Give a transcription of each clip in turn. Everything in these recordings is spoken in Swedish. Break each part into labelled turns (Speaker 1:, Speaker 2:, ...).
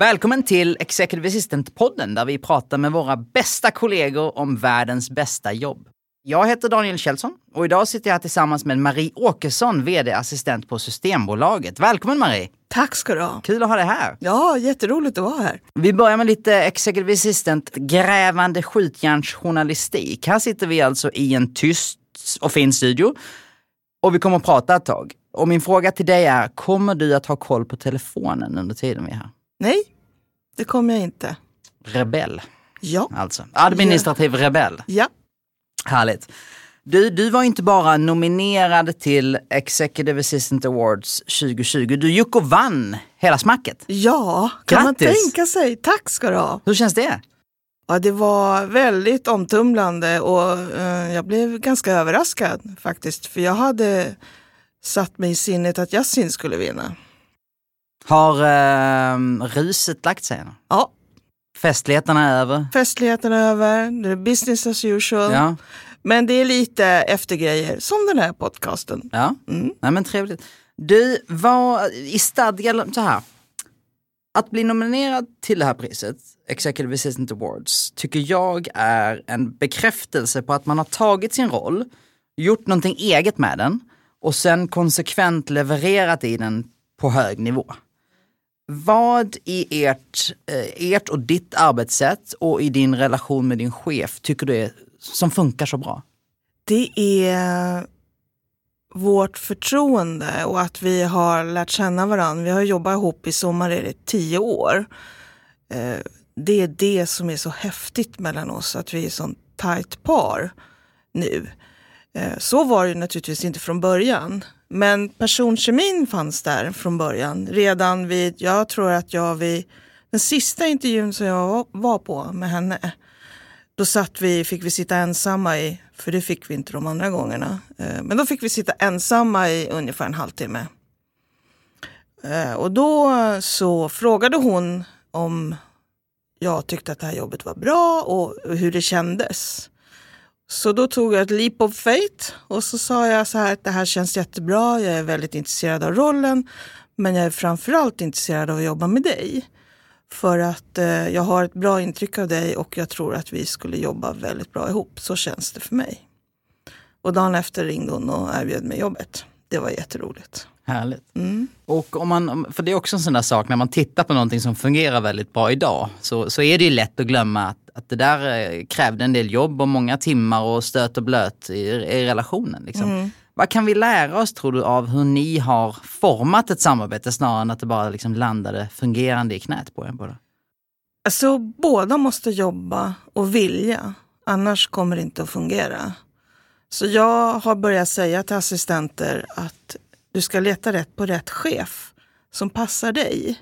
Speaker 1: Välkommen till Executive Assistant-podden där vi pratar med våra bästa kollegor om världens bästa jobb. Jag heter Daniel Kjellson och idag sitter jag här tillsammans med Marie Åkesson, vd-assistent på Systembolaget. Välkommen Marie!
Speaker 2: Tack ska du ha.
Speaker 1: Kul att ha dig här.
Speaker 2: Ja, jätteroligt att vara här.
Speaker 1: Vi börjar med lite Executive Assistant grävande skjutjärnsjournalistik. Här sitter vi alltså i en tyst och fin studio och vi kommer att prata ett tag. Och min fråga till dig är, kommer du att ha koll på telefonen under tiden vi är här?
Speaker 2: Nej, det kommer jag inte.
Speaker 1: Rebell,
Speaker 2: Ja.
Speaker 1: alltså. Administrativ rebell.
Speaker 2: Ja.
Speaker 1: Härligt. Du, du var inte bara nominerad till Executive Assistant Awards 2020, du gick och vann hela smacket.
Speaker 2: Ja, kan man
Speaker 1: Grattis.
Speaker 2: tänka sig. Tack ska du ha.
Speaker 1: Hur känns det?
Speaker 2: Ja, det var väldigt omtumlande och eh, jag blev ganska överraskad faktiskt. För jag hade satt mig i sinnet att Yasin skulle vinna.
Speaker 1: Har eh, ruset lagt sig? nu?
Speaker 2: Ja,
Speaker 1: Festligheterna är över?
Speaker 2: festligheten är över, det är business as usual.
Speaker 1: Ja.
Speaker 2: Men det är lite eftergrejer, som den här podcasten.
Speaker 1: ja.
Speaker 2: Mm.
Speaker 1: Nej men trevligt. Du, var i stadga så här. Att bli nominerad till det här priset, Executive Assistant Awards, tycker jag är en bekräftelse på att man har tagit sin roll, gjort någonting eget med den och sen konsekvent levererat i den på hög nivå. Vad i ert, eh, ert och ditt arbetssätt och i din relation med din chef tycker du är, som funkar så bra?
Speaker 2: Det är vårt förtroende och att vi har lärt känna varandra. Vi har jobbat ihop i sommar i tio år. Eh, det är det som är så häftigt mellan oss, att vi är sånt tajt par nu. Eh, så var det naturligtvis inte från början. Men personkemin fanns där från början. Redan vid, jag tror att jag vid den sista intervjun som jag var på med henne, då satt vi, fick vi sitta ensamma i, för det fick vi inte de andra gångerna. Eh, men då fick vi sitta ensamma i ungefär en halvtimme. Eh, och då så frågade hon om jag tyckte att det här jobbet var bra och hur det kändes. Så då tog jag ett leap of faith och så sa jag så här att det här känns jättebra, jag är väldigt intresserad av rollen, men jag är framförallt intresserad av att jobba med dig. För att eh, jag har ett bra intryck av dig och jag tror att vi skulle jobba väldigt bra ihop. Så känns det för mig. Och dagen efter ringde hon och erbjöd mig jobbet. Det var jätteroligt.
Speaker 1: Härligt.
Speaker 2: Mm.
Speaker 1: Och om man, för det är också en sån där sak när man tittar på någonting som fungerar väldigt bra idag så, så är det ju lätt att glömma att, att det där eh, krävde en del jobb och många timmar och stöt och blöt i, i relationen. Liksom.
Speaker 2: Mm.
Speaker 1: Vad kan vi lära oss tror du av hur ni har format ett samarbete snarare än att det bara liksom landade fungerande i knät på er båda?
Speaker 2: Alltså båda måste jobba och vilja, annars kommer det inte att fungera. Så jag har börjat säga till assistenter att du ska leta rätt på rätt chef som passar dig.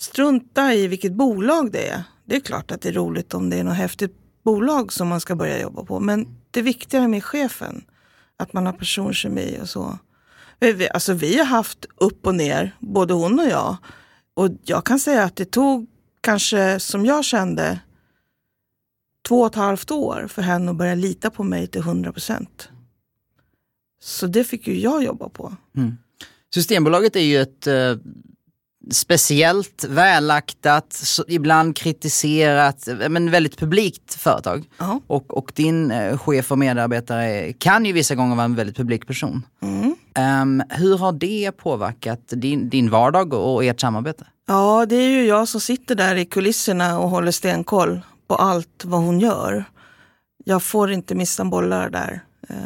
Speaker 2: Strunta i vilket bolag det är. Det är klart att det är roligt om det är något häftigt bolag som man ska börja jobba på. Men det viktiga med chefen, att man har personkemi och så. Vi- Alltså vi har haft upp och ner, både hon och jag. Och jag kan säga att det tog kanske, som jag kände, två och ett halvt år för henne att börja lita på mig till 100 procent. Så det fick ju jag jobba på. Mm.
Speaker 1: Systembolaget är ju ett eh, speciellt, välaktat, ibland kritiserat, eh, men väldigt publikt företag.
Speaker 2: Ja.
Speaker 1: Och, och din eh, chef och medarbetare kan ju vissa gånger vara en väldigt publik person.
Speaker 2: Mm.
Speaker 1: Ehm, hur har det påverkat din, din vardag och, ert samarbete?
Speaker 2: Ja, det är ju jag som sitter där i kulisserna och håller stenkoll på allt vad hon gör. Jag får inte missa bollar där. Eh,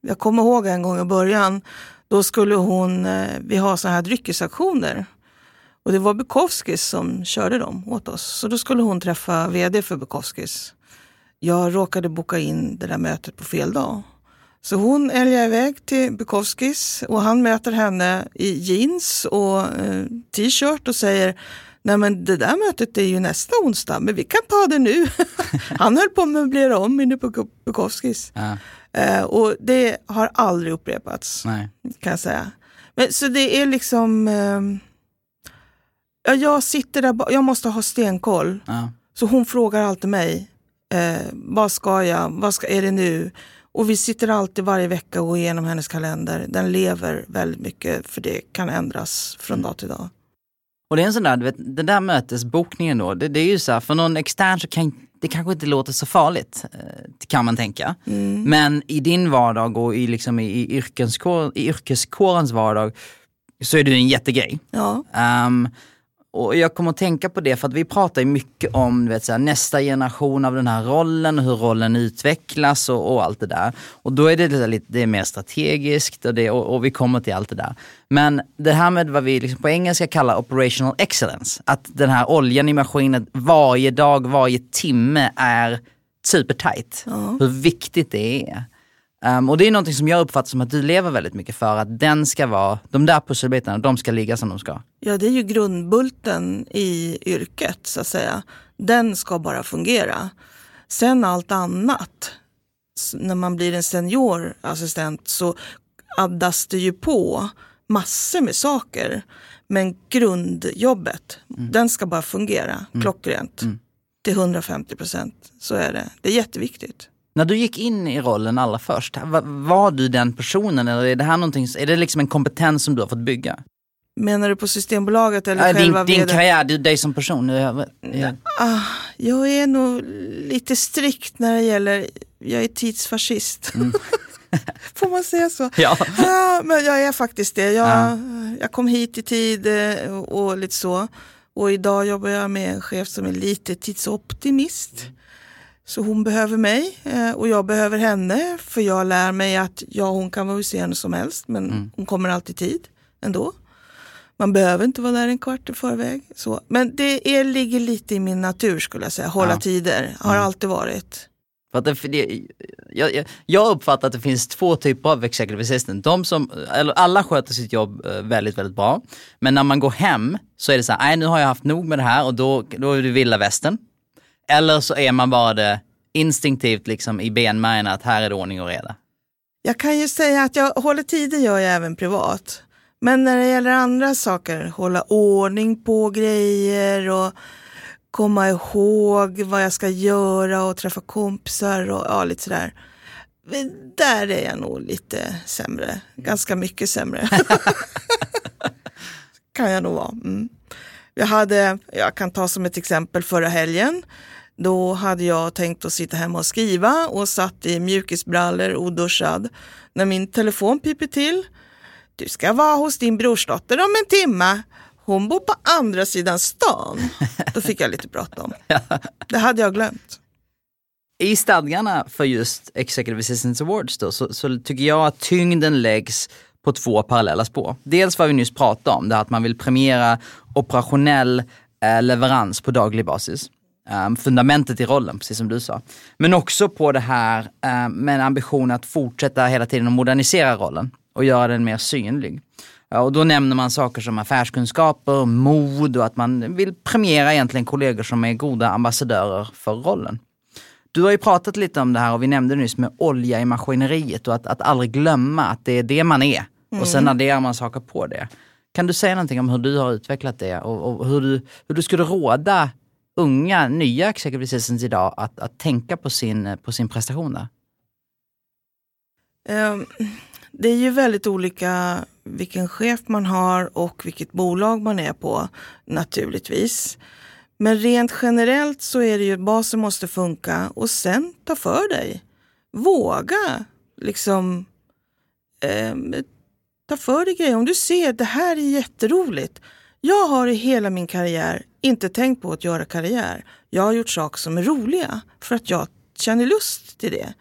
Speaker 2: Jag kommer ihåg en gång i början, då skulle hon, vi har sådana här dryckesaktioner. Och det var Bukowskis som körde dem åt oss. Så då skulle hon träffa vd för Bukowskis. Jag råkade boka in det där mötet på fel dag. Så hon älgar iväg till Bukowskis och han möter henne i jeans och eh, t-shirt och säger Nej men det där mötet är ju nästa onsdag, men vi kan ta det nu. Han höll på att möblera om inne på Bukowskis.
Speaker 1: Ja.
Speaker 2: Eh, och det har aldrig upprepats,
Speaker 1: Nej.
Speaker 2: kan jag säga. Men, så det är liksom... Eh, ja, jag sitter där, jag måste ha stenkoll.
Speaker 1: Ja.
Speaker 2: Så hon frågar alltid mig, eh, vad ska jag, vad ska, är det nu? Och vi sitter alltid varje vecka och går igenom hennes kalender. Den lever väldigt mycket för det kan ändras från dag till dag.
Speaker 1: Och det är en sån där, du vet, den där mötesbokningen då, det, det är ju så här, för någon extern så kan det kanske inte låter så farligt, eh, kan man tänka. Men i din vardag och i, liksom i, i, yrkeskår, i yrkeskårens vardag så är det en jättegrej.
Speaker 2: Ja,
Speaker 1: Um, och jag kommer att tänka på det för att vi pratar ju mycket om vet, så här, nästa generation av den här rollen och hur rollen utvecklas och, och allt det där. Och då är det lite, lite det är mer strategiskt och, det, och, och vi kommer till allt det där. Men det här med vad vi liksom på engelska kallar operational excellence, att den här oljan i maskinen varje dag, varje timme är supertight. Hur viktigt det är. Um, och det är någonting som jag uppfattar som att du lever väldigt mycket för, att den ska vara, de där pusselbitarna, de ska ligga som de ska.
Speaker 2: ja, det är ju grundbulten i yrket så att säga. Den ska bara fungera. Sen allt annat, när man blir en seniorassistent så addas det ju på massor med saker. Men grundjobbet, den ska bara fungera klockrent. Till 150 procent, så är det. Det är jätteviktigt.
Speaker 1: När du gick in i rollen allra först, va- var du den personen eller är det här någonting, är det liksom en kompetens som du har fått bygga?
Speaker 2: Menar du på Systembolaget eller
Speaker 1: Äh,
Speaker 2: själva
Speaker 1: din, din karriär, du, dig som person. Jag, jag,
Speaker 2: Ah, jag är nog lite strikt när det gäller, jag är tidsfascist. Får man säga så?
Speaker 1: ja.
Speaker 2: Ja, men jag är faktiskt det. Jag,
Speaker 1: Ja.
Speaker 2: jag kom hit i tid eh, och, och lite så. Och idag jobbar jag med en chef som är lite tidsoptimist. Så hon behöver mig eh, och jag behöver henne. För jag lär mig att ja, hon kan vara hur sen som helst men hon kommer alltid tid ändå. Man behöver inte vara där en kvart i förväg. Så. Men det är, ligger lite i min natur skulle jag säga. Hålla
Speaker 1: Ja.
Speaker 2: tider, har alltid varit.
Speaker 1: För att det, för det, jag, jag, jag uppfattar att det finns två typer av executive assistant. De som, eller alla sköter sitt jobb eh, väldigt, väldigt bra. Men när man går hem så är det så här, nej nu har jag haft nog med det här och då, då är det vilda västern. Eller så är man bara det instinktivt liksom i benmärgen att här är det ordning och reda.
Speaker 2: Jag kan ju säga att jag håller tider gör jag även privat. Men när det gäller andra saker, hålla ordning på grejer och komma ihåg vad jag ska göra och träffa kompisar och ja, lite sådär. Där är jag nog lite sämre, ganska mycket sämre. kan jag nog vara. Mm. Jag, hade, jag kan ta som ett exempel förra helgen. Då hade jag tänkt att sitta hemma och skriva och satt i mjukisbrallor oduschad. När min telefon piper till. Du ska vara hos din brorsdotter om en timme. Hon bor på andra sidan stan. Då fick jag lite bråttom. Det hade jag glömt.
Speaker 1: I stadgarna för just Executive Assistants Awards då, så, så tycker jag att tyngden läggs på två parallella spår. Dels vad vi nyss pratade om, det här att man vill premiera operationell eh, leverans på daglig basis. Um, fundamentet i rollen, precis som du sa. Men också på det här ehm, med en ambition att fortsätta hela tiden att modernisera rollen och göra den mer synlig. Och då nämner man saker som affärskunskaper, mod och att man vill premiera egentligen kollegor som är goda ambassadörer för rollen. Du har ju pratat lite om det här och vi nämnde nyss med olja i maskineriet och att, att aldrig glömma att det är det man är. Och sen adderar man saker på det. Kan du säga någonting om hur du har utvecklat det och, och hur, du, hur du skulle råda unga, nya executive assistants idag att, att tänka på sin, på sin prestation där?
Speaker 2: Ehm, Det är ju väldigt olika vilken chef man har och vilket bolag man är på naturligtvis. Men rent generellt så är det ju basen måste funka och sen ta för dig. Våga liksom ehm, ta för dig grejer. Om du ser det här är jätteroligt. Jag har i hela min karriär inte tänkt på att göra karriär. Jag har gjort saker som är roliga för att jag känner lust till det.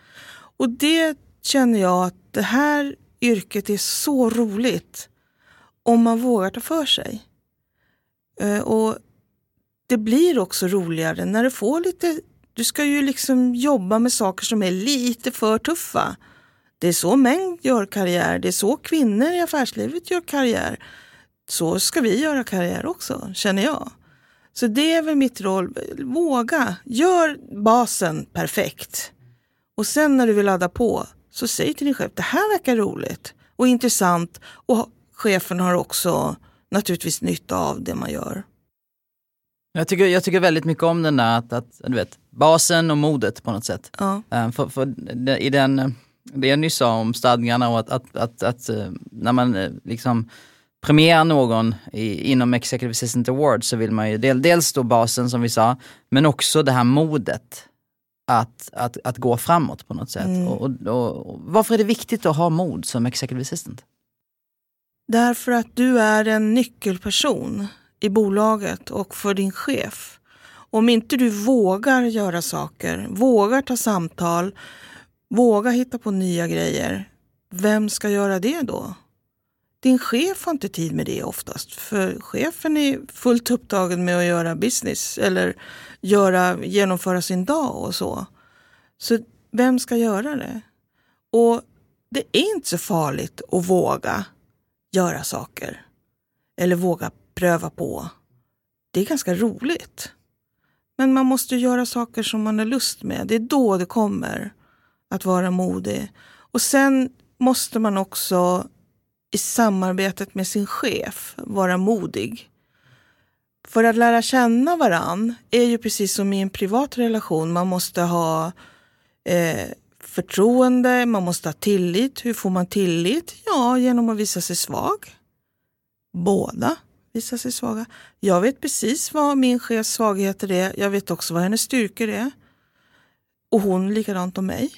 Speaker 2: Och det känner jag att det här yrket är så roligt om man vågar ta för sig. Eh, och det blir också roligare när du får lite, du ska ju liksom jobba med saker som är lite för tuffa. Det är så män gör karriär, det är så kvinnor i affärslivet gör karriär. Så ska vi göra karriär också, känner jag. Så det är väl mitt roll. Våga, gör basen perfekt. Och sen när du vill ladda på, så säg till din chef, det här verkar roligt och intressant. Och chefen har också naturligtvis nytta av det man gör.
Speaker 1: Jag tycker, jag tycker väldigt mycket om den där att, att du vet, basen och modet på något sätt.
Speaker 2: Ja.
Speaker 1: Eh, För, för i den, det jag nyss sa om stadgarna och att, att, att, att eh, när man eh, liksom premierar någon i, inom Executive Assistant Award så vill man ju del, dels då basen som vi sa, men också det här modet att, att, att gå framåt på något sätt.
Speaker 2: Mm.
Speaker 1: Och, och, och, och varför är det viktigt att ha mod som Executive Assistant?
Speaker 2: Därför att du är en nyckelperson i bolaget och för din chef. Om inte du vågar göra saker, vågar ta samtal, Våga hitta på nya grejer, vem ska göra det då? Din chef har inte tid med det oftast, för chefen är fullt upptagen med att göra business eller göra, genomföra sin dag och så. Så vem ska göra det? Och det är inte så farligt att våga göra saker. Eller våga pröva på. Det är ganska roligt. Men man måste göra saker som man har lust med. Det är då det kommer att vara modig. Och sen måste man också i samarbetet med sin chef vara modig. För att lära känna varann är ju precis som i en privat relation. Man måste ha eh, förtroende, man måste ha tillit. Hur får man tillit? Ja, genom att visa sig svag. Båda visar sig svaga. Jag vet precis vad min chefs svagheter är. Jag vet också vad hennes styrkor är. Och hon likadant om mig.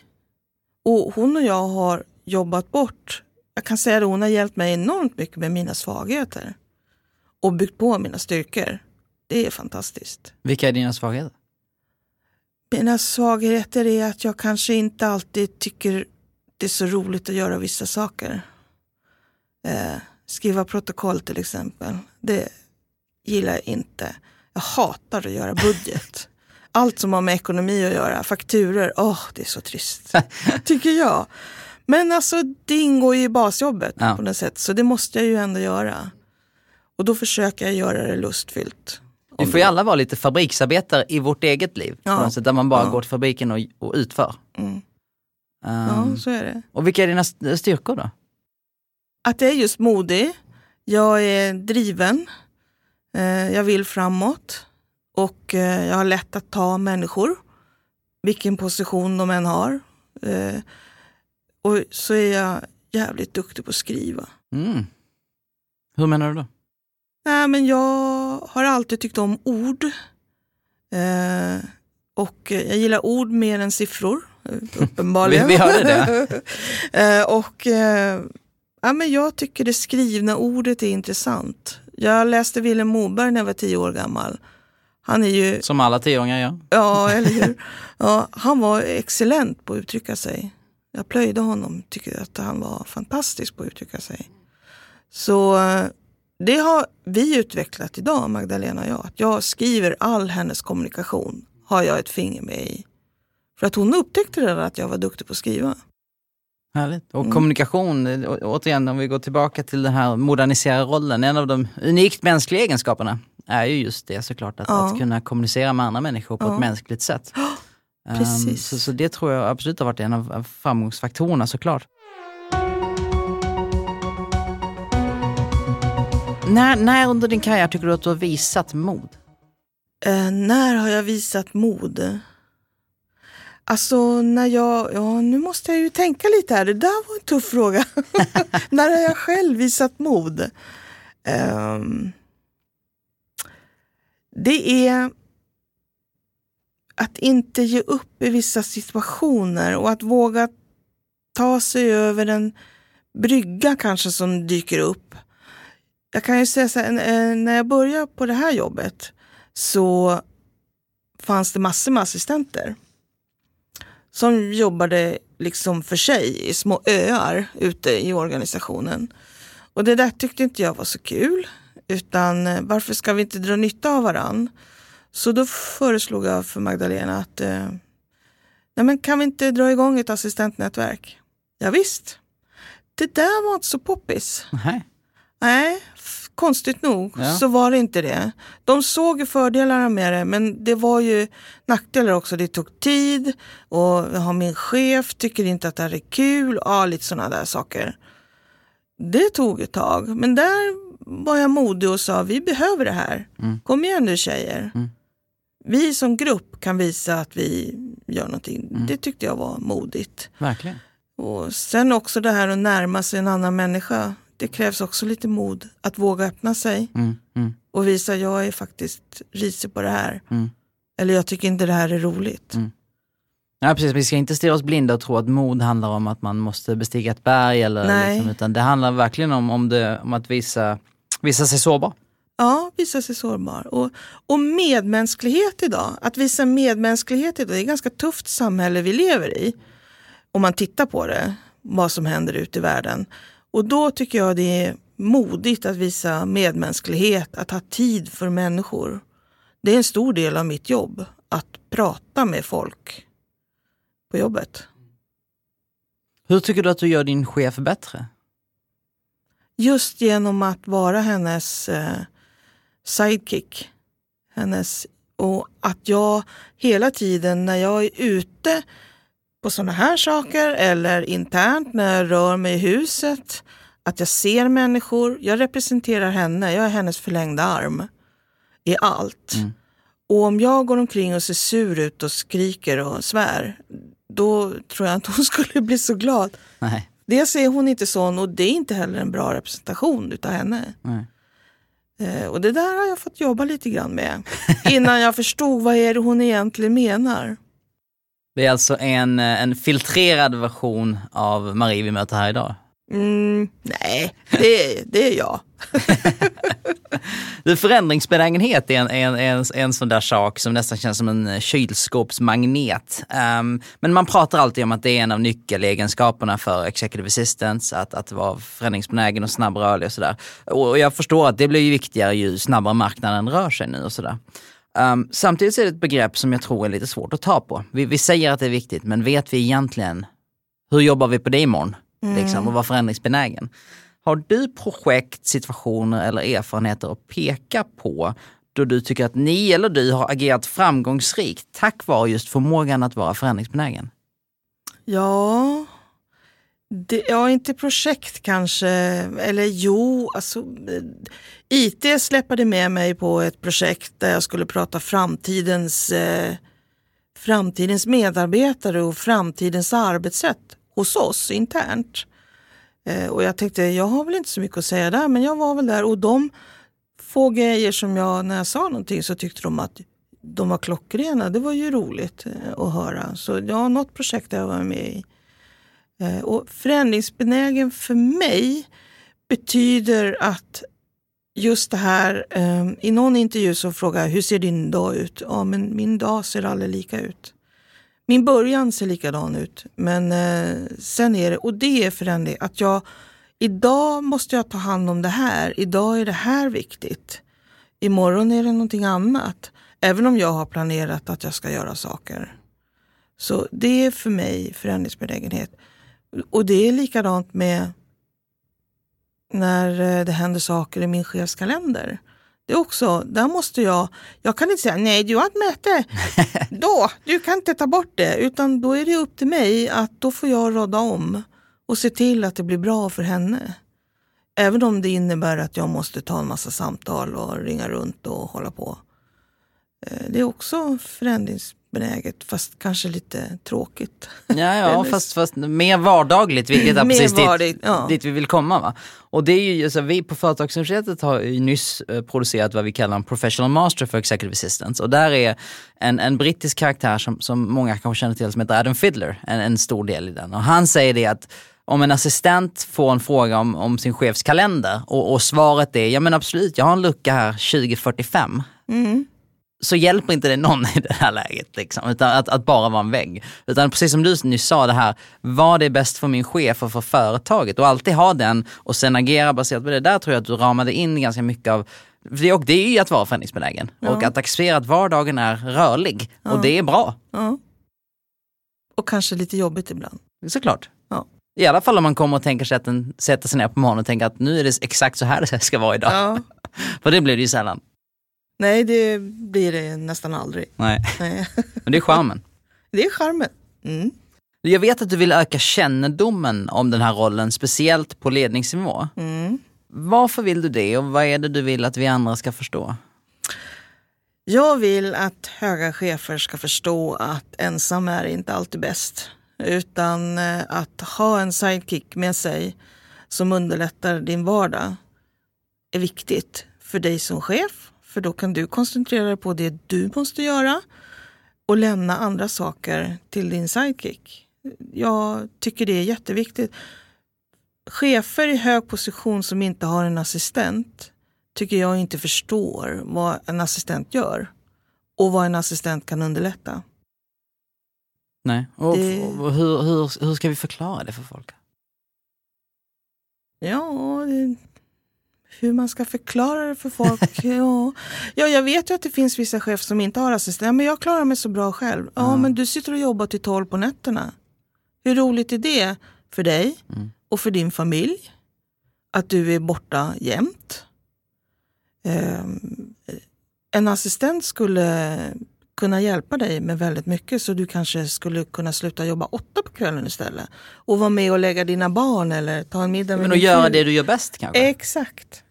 Speaker 2: Och hon och jag har jobbat bort. Jag kan säga att hon har hjälpt mig enormt mycket med mina svagheter. Och byggt på mina styrkor. Det är fantastiskt.
Speaker 1: Vilka är dina svagheter?
Speaker 2: Mina svagheter är att jag kanske inte alltid tycker det är så roligt att göra vissa saker. Eh, skriva protokoll till exempel. Det gillar jag inte. Jag hatar att göra budget. Allt som har med ekonomi att göra, fakturer, åh det är så trist. Tycker jag. Men alltså det ingår ju i basjobbet
Speaker 1: Ja.
Speaker 2: på något sätt. Så det måste jag ju ändå göra. Och då försöker jag göra det lustfyllt.
Speaker 1: Vi får ju alla vara lite fabriksarbetare i vårt eget liv.
Speaker 2: Ja.
Speaker 1: Sätt, där man bara
Speaker 2: Ja.
Speaker 1: går till fabriken och, och utför.
Speaker 2: Mm.
Speaker 1: Um,
Speaker 2: Ja, så är det.
Speaker 1: Och vilka är dina st- styrkor då?
Speaker 2: Att jag är just modig. Jag är driven. Eh, jag vill framåt. Och eh, jag har lätt att ta människor. Vilken position de än har. Eh, och så är jag jävligt duktig på att skriva.
Speaker 1: Mm. Hur menar du då?
Speaker 2: Nej, men jag har alltid tyckt om ord. Eh, och jag gillar ord mer än siffror. Uppenbarligen.
Speaker 1: Vi- vi hörde det.
Speaker 2: eh, och eh, ja, men jag tycker det skrivna ordet är intressant. Jag läste Vilhelm Moberg när jag var tio år gammal. Han är ju,
Speaker 1: Som alla tioåringar gör.
Speaker 2: ja eller hur? Ja, han var excellent på att uttrycka sig. Jag plöjde honom, tycker att han var fantastisk på att uttrycka sig. Så eh, det har vi utvecklat idag, Magdalena och jag. Att jag skriver all hennes kommunikation, har jag ett finger med i. För att hon upptäckte redan att jag var duktig på att skriva.
Speaker 1: Härligt. Och
Speaker 2: Mm.
Speaker 1: kommunikation, eh, återigen om vi går tillbaka till den här modernisera rollen, en av de unikt mänskliga egenskaperna är ju just det såklart, att,
Speaker 2: Ja.
Speaker 1: att kunna kommunicera med andra människor på
Speaker 2: Ja.
Speaker 1: ett mänskligt sätt. Ehm,
Speaker 2: precis.
Speaker 1: så, så det tror jag absolut har varit en av av framgångsfaktorerna såklart. När, när under din karriär tycker du att du har visat mod?
Speaker 2: Eh, när har jag visat mod? Alltså när jag, ja nu måste jag ju tänka lite här, det där var en tuff fråga. när har jag själv visat mod? Ehm, det är att inte ge upp i vissa situationer och att våga ta sig över en brygga kanske som dyker upp. Jag kan ju säga så här, eh, när jag började på det här jobbet så fanns det massor med assistenter som jobbade liksom för sig i små öar ute i organisationen. Och det där tyckte inte jag var så kul. Utan eh, varför ska vi inte dra nytta av varann? Så då föreslog jag för Magdalena att eh, nej men kan vi inte dra igång ett assistentnätverk? Ja, visst. Det där var inte så poppis.
Speaker 1: Nej.
Speaker 2: Nej, konstigt nog
Speaker 1: Ja.
Speaker 2: så var det inte det. De såg ju fördelarna med det men det var ju nackdelar också. Det tog tid och jag har min chef tycker inte att det här är kul. Ja, lite sådana där saker. Det tog ett tag men där var jag modig och sa vi behöver det här.
Speaker 1: Mm.
Speaker 2: Kom igen nu tjejer.
Speaker 1: Mm.
Speaker 2: Vi som grupp kan visa att vi gör någonting.
Speaker 1: Mm.
Speaker 2: Det tyckte jag var modigt.
Speaker 1: Verkligen.
Speaker 2: Och sen också det här att närma sig en annan människa. Det krävs också lite mod att våga öppna sig
Speaker 1: Mm, mm,
Speaker 2: och visa jag är faktiskt risig på det här.
Speaker 1: mm.
Speaker 2: Eller jag tycker inte det här är roligt.
Speaker 1: Ja, precis. Vi ska inte stirra oss blinda och tro att mod handlar om att man måste bestiga ett berg. Eller
Speaker 2: Nej.
Speaker 1: liksom, utan det handlar verkligen om, om, det, om att visa, visa sig sårbar.
Speaker 2: Ja, visa sig sårbar. Och, och medmänsklighet idag, att visa medmänsklighet idag, det är ett ganska tufft samhälle vi lever i. Om man tittar på det, vad som händer ute i världen. Och då tycker jag det är modigt att visa medmänsklighet, att ha tid för människor. Det är en stor del av mitt jobb, att prata med folk på jobbet.
Speaker 1: Hur tycker du att du gör din chef bättre?
Speaker 2: Just genom att vara hennes eh, sidekick. Hennes, och att jag hela tiden när jag är ute på sådana här saker eller internt när jag rör mig i huset, att jag ser människor. Jag representerar henne, jag är hennes förlängda arm i allt.
Speaker 1: Mm.
Speaker 2: Och om jag går omkring och ser sur ut och skriker och svär, då tror jag inte hon skulle bli så glad.
Speaker 1: Nej.
Speaker 2: Dels är hon inte sån och det är inte heller en bra representation utav henne.
Speaker 1: Nej.
Speaker 2: Eh, och det där har jag fått jobba lite grann med. Innan jag förstod vad är det hon egentligen menar.
Speaker 1: Det är alltså en, eh, en filtrerad version av Marie vi möter här idag.
Speaker 2: Mm, nej, det, det är jag.
Speaker 1: Du, förändringsbenägenhet är en, en, en, en sån där sak som nästan känns som en eh, kylskåpsmagnet. Um, men man pratar alltid om att det är en av nyckelegenskaperna för executive assistants, att, att vara förändringsbenägen och snabbrörlig och sådär. Och och, jag förstår att det blir ju viktigare ju snabbare marknaden rör sig nu och sådär. Um, samtidigt så är det ett begrepp som jag tror är lite svårt att ta på. Vi, vi säger att det är viktigt, men vet vi egentligen hur jobbar vi på det imorgon? Liksom, och vara förändringsbenägen. Har du projekt, situationer eller erfarenheter att peka på då du tycker att ni eller du har agerat framgångsrikt tack vare just förmågan att vara förändringsbenägen?
Speaker 2: Ja, det, ja inte projekt kanske. Eller jo, alltså IT släppade med mig på ett projekt där jag skulle prata framtidens, eh, framtidens medarbetare och framtidens arbetssätt hos oss internt. Eh, och jag tänkte, jag har väl inte så mycket att säga där, men jag var väl där och de få grejer som jag, när jag sa någonting så tyckte de att de var klockrena. Det var ju roligt eh, att höra. Så ja, något projekt har jag varit med i. Eh, Och förändringsbenägen för mig betyder att just det här, eh, i någon intervju så frågar jag hur ser din dag ut? Ja, men min dag ser aldrig lika ut. Min början ser likadan ut, men eh, sen är det, och det är förändring, att jag idag måste jag ta hand om det här, idag är det här viktigt. Imorgon är det någonting annat, även om jag har planerat att jag ska göra saker. Så det är för mig förändringsbenägenhet. Och det är likadant med när eh, det händer saker i min chefskalender. Det också, där måste jag, jag kan inte säga nej du har ett möte, då, du kan inte ta bort det. Utan då är det upp till mig att då får jag råda om och se till att det blir bra för henne. Även om det innebär att jag måste ta en massa samtal och ringa runt och hålla på. Eh, Det är också förändringsbenäget fast kanske lite tråkigt.
Speaker 1: Ja, ja fast, fast mer vardagligt, vilket är
Speaker 2: Mer
Speaker 1: precis dit,
Speaker 2: vardagligt, ja.
Speaker 1: dit vi vill komma. Va? Och det är ju, alltså, vi på Företagsuniversitetet har ju nyss eh, producerat vad vi kallar en professional master för executive assistants. Och där är en, en brittisk karaktär som, som många kanske känner till som heter Adam Fiddler, en, en stor del i den. Och han säger det att om en assistent får en fråga om, om sin chefs kalender och, och svaret är ja men absolut, jag har en lucka här 2045
Speaker 2: Mm.
Speaker 1: Så hjälper inte det någon i det här läget. Liksom, utan att, att bara vara en vägg. Utan precis som du nyss sa det här, vad är bäst för min chef och för företaget? Och alltid ha den och sen agera baserat på det. Där tror jag att du ramade in ganska mycket av det, och det är ju att vara förändringsbenägen och att acceptera att vardagen är rörlig och det är bra.
Speaker 2: Ja. Och kanske lite jobbigt ibland.
Speaker 1: Såklart.
Speaker 2: Ja.
Speaker 1: I alla fall om man kommer och tänker sig att den sätter sig ner på morgonen och tänker att nu är det exakt så här det ska vara idag.
Speaker 2: Ja.
Speaker 1: För det blir det ju sällan.
Speaker 2: Nej, det blir det nästan aldrig.
Speaker 1: Nej,
Speaker 2: Nej.
Speaker 1: men det är charmen.
Speaker 2: Det är charmen. Mm.
Speaker 1: Jag vet att du vill öka kännedomen om den här rollen, speciellt på ledningsnivå.
Speaker 2: Mm.
Speaker 1: Varför vill du det och vad är det du vill att vi andra ska förstå?
Speaker 2: Jag vill att höga chefer ska förstå att ensam är inte alltid bäst. Utan eh, att ha en sidekick med sig som underlättar din vardag är viktigt för dig som chef. För då kan du koncentrera dig på det du måste göra och lämna andra saker till din sidekick. Jag tycker det är jätteviktigt. Chefer i hög position som inte har en assistent tycker jag inte förstår vad en assistent gör och vad en assistent kan underlätta.
Speaker 1: Nej. Och,
Speaker 2: Det-
Speaker 1: och hur, hur, hur ska vi förklara det för folk?
Speaker 2: Ja, hur man ska förklara det för folk. ja. ja, jag vet ju att det finns vissa chefer som inte har assistent. Men jag klarar mig så bra själv. Ja,
Speaker 1: Ja.
Speaker 2: men du sitter och jobbar till tolv på nätterna. Hur roligt är det för dig
Speaker 1: Mm.
Speaker 2: och för din familj? Att du är borta jämt. Ehm, en assistent skulle kunna hjälpa dig med väldigt mycket så du kanske skulle kunna sluta jobba åtta på kvällen istället. Och vara med och lägga dina barn eller ta en middag med
Speaker 1: Men att göra det du gör bäst kanske?
Speaker 2: Exakt.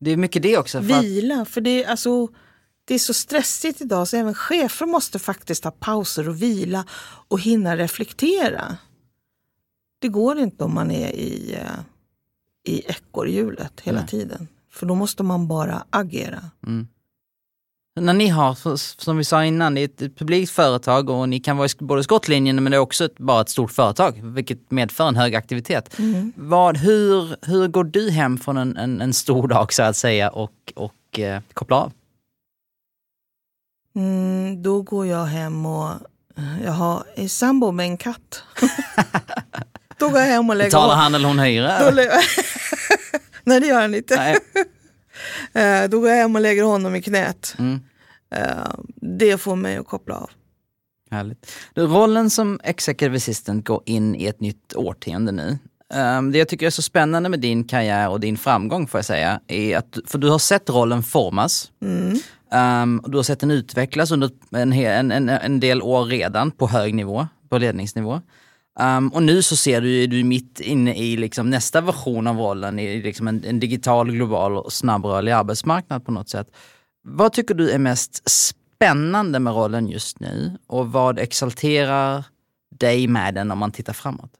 Speaker 1: Det är mycket det också. För
Speaker 2: Vila, för det, är alltså, det är så stressigt idag så även chefer måste faktiskt ha pauser och vila och hinna reflektera. Det går inte om man är i, eh, i ekorrhjulet hela
Speaker 1: Nej.
Speaker 2: tiden. För då måste man bara agera.
Speaker 1: När ni har, som vi sa innan, det är ett- publikt företag och ni kan vara i både skottlinjen men det är också ett, bara ett stort företag, vilket medför en hög aktivitet. Vad, hur, hur går du hem från en, en, en stor dag så att säga och, och eh, kopplar av?
Speaker 2: Mm, då går jag hem och jag har är sambo med en katt. då går jag hem och lägger
Speaker 1: Betalar han eller hon hyra?
Speaker 2: Nej det gör han inte. Eh, Då går jag hem och lägger honom i knät.
Speaker 1: Mm.
Speaker 2: Eh, Det får mig att koppla av.
Speaker 1: Härligt. Rollen som executive assistant går in i ett nytt årtionde nu. Um, det jag tycker är så spännande med din karriär och din framgång får jag säga, är att, för du har sett rollen formas. Um, och du har sett den utvecklas under en, en, en del år redan på hög nivå, på ledningsnivå. Um, och nu så ser du är du mitt inne i liksom nästa version av rollen, i liksom en, en digital, global och snabbrörlig arbetsmarknad på något sätt. Vad tycker du är mest spännande med rollen just nu och vad exalterar dig med den om man tittar framåt?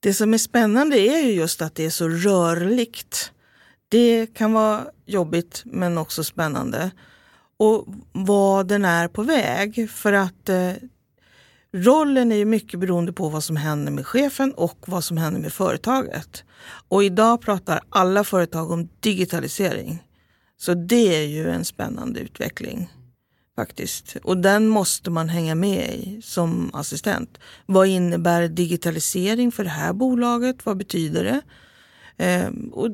Speaker 2: Det som är spännande är ju just att det är så rörligt. Det kan vara jobbigt men också spännande. Och vad den är på väg. För att eh, rollen är ju mycket beroende på vad som händer med chefen och vad som händer med företaget. Och idag pratar alla företag om digitalisering. Så det är ju en spännande utveckling faktiskt. Och den måste man hänga med i som assistent. Vad innebär digitalisering för det här bolaget? Vad betyder det? Ehm, och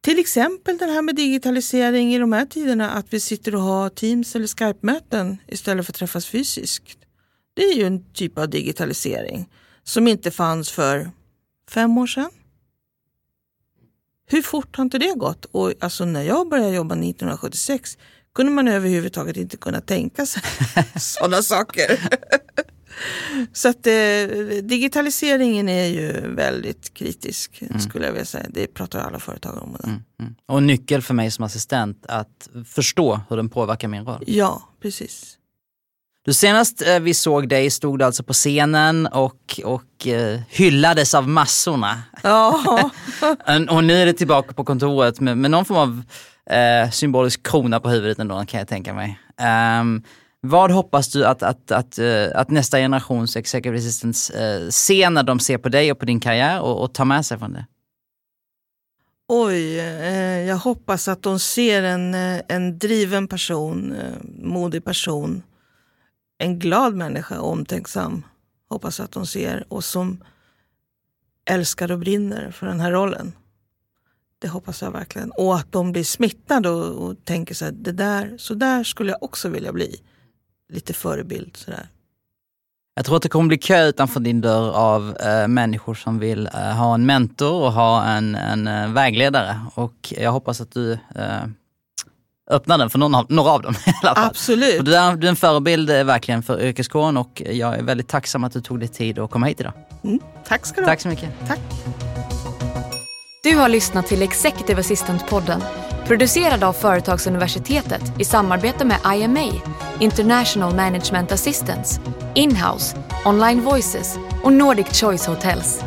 Speaker 2: till exempel det här med digitalisering i de här tiderna, att vi sitter och har Teams eller Skype-möten istället för att träffas fysiskt. Det är ju en typ av digitalisering som inte fanns för fem år sedan. Hur fort har inte det gått? Och alltså när jag började jobba 1976 kunde man överhuvudtaget inte kunna tänka sig sådana saker. Så att eh, digitaliseringen är ju väldigt kritisk skulle jag vilja säga. Det pratar alla företag om.
Speaker 1: Mm, mm. Och nyckel för mig som assistent att förstå hur den påverkar min roll.
Speaker 2: Ja, precis.
Speaker 1: Du senast eh, vi såg dig stod du alltså på scenen och, och eh, hyllades av massorna.
Speaker 2: Ja,
Speaker 1: Och nu är det tillbaka på kontoret med, med någon form av eh, symbolisk krona på huvudet ändå kan jag tänka mig. Ehm, vad hoppas du att, att, att, eh, att nästa generations executive assistants eh, ser när de ser på dig och på din karriär och, och tar med sig från det?
Speaker 2: oj. Eh, jag hoppas att de ser en, eh, en driven person, modig person. En glad människa, omtänksam. Hoppas att de ser och som älskar och brinner för den här rollen. Det hoppas jag verkligen. Och att de blir smittade och, och tänker så här, det där, så där skulle jag också vilja bli. Lite förebild sådär.
Speaker 1: Jag tror att det kommer bli kö utanför din dörr av eh, människor som vill eh, ha en mentor och ha en, en eh, vägledare. Och jag hoppas att du eh, öppnar den för någon av, några av dem. I alla fall.
Speaker 2: Absolut.
Speaker 1: Du, är, du är en förebild eh, verkligen för yrkeskåren och jag är väldigt tacksam att du tog dig tid att komma hit idag.
Speaker 2: Mm. Tack ska du ha.
Speaker 1: Tack så mycket.
Speaker 2: Tack.
Speaker 3: Du har lyssnat till Executive Assistant-podden producerad av Företagsuniversitetet i samarbete med IMA, International Management Assistance, Inhouse, Online Voices och Nordic Choice Hotels.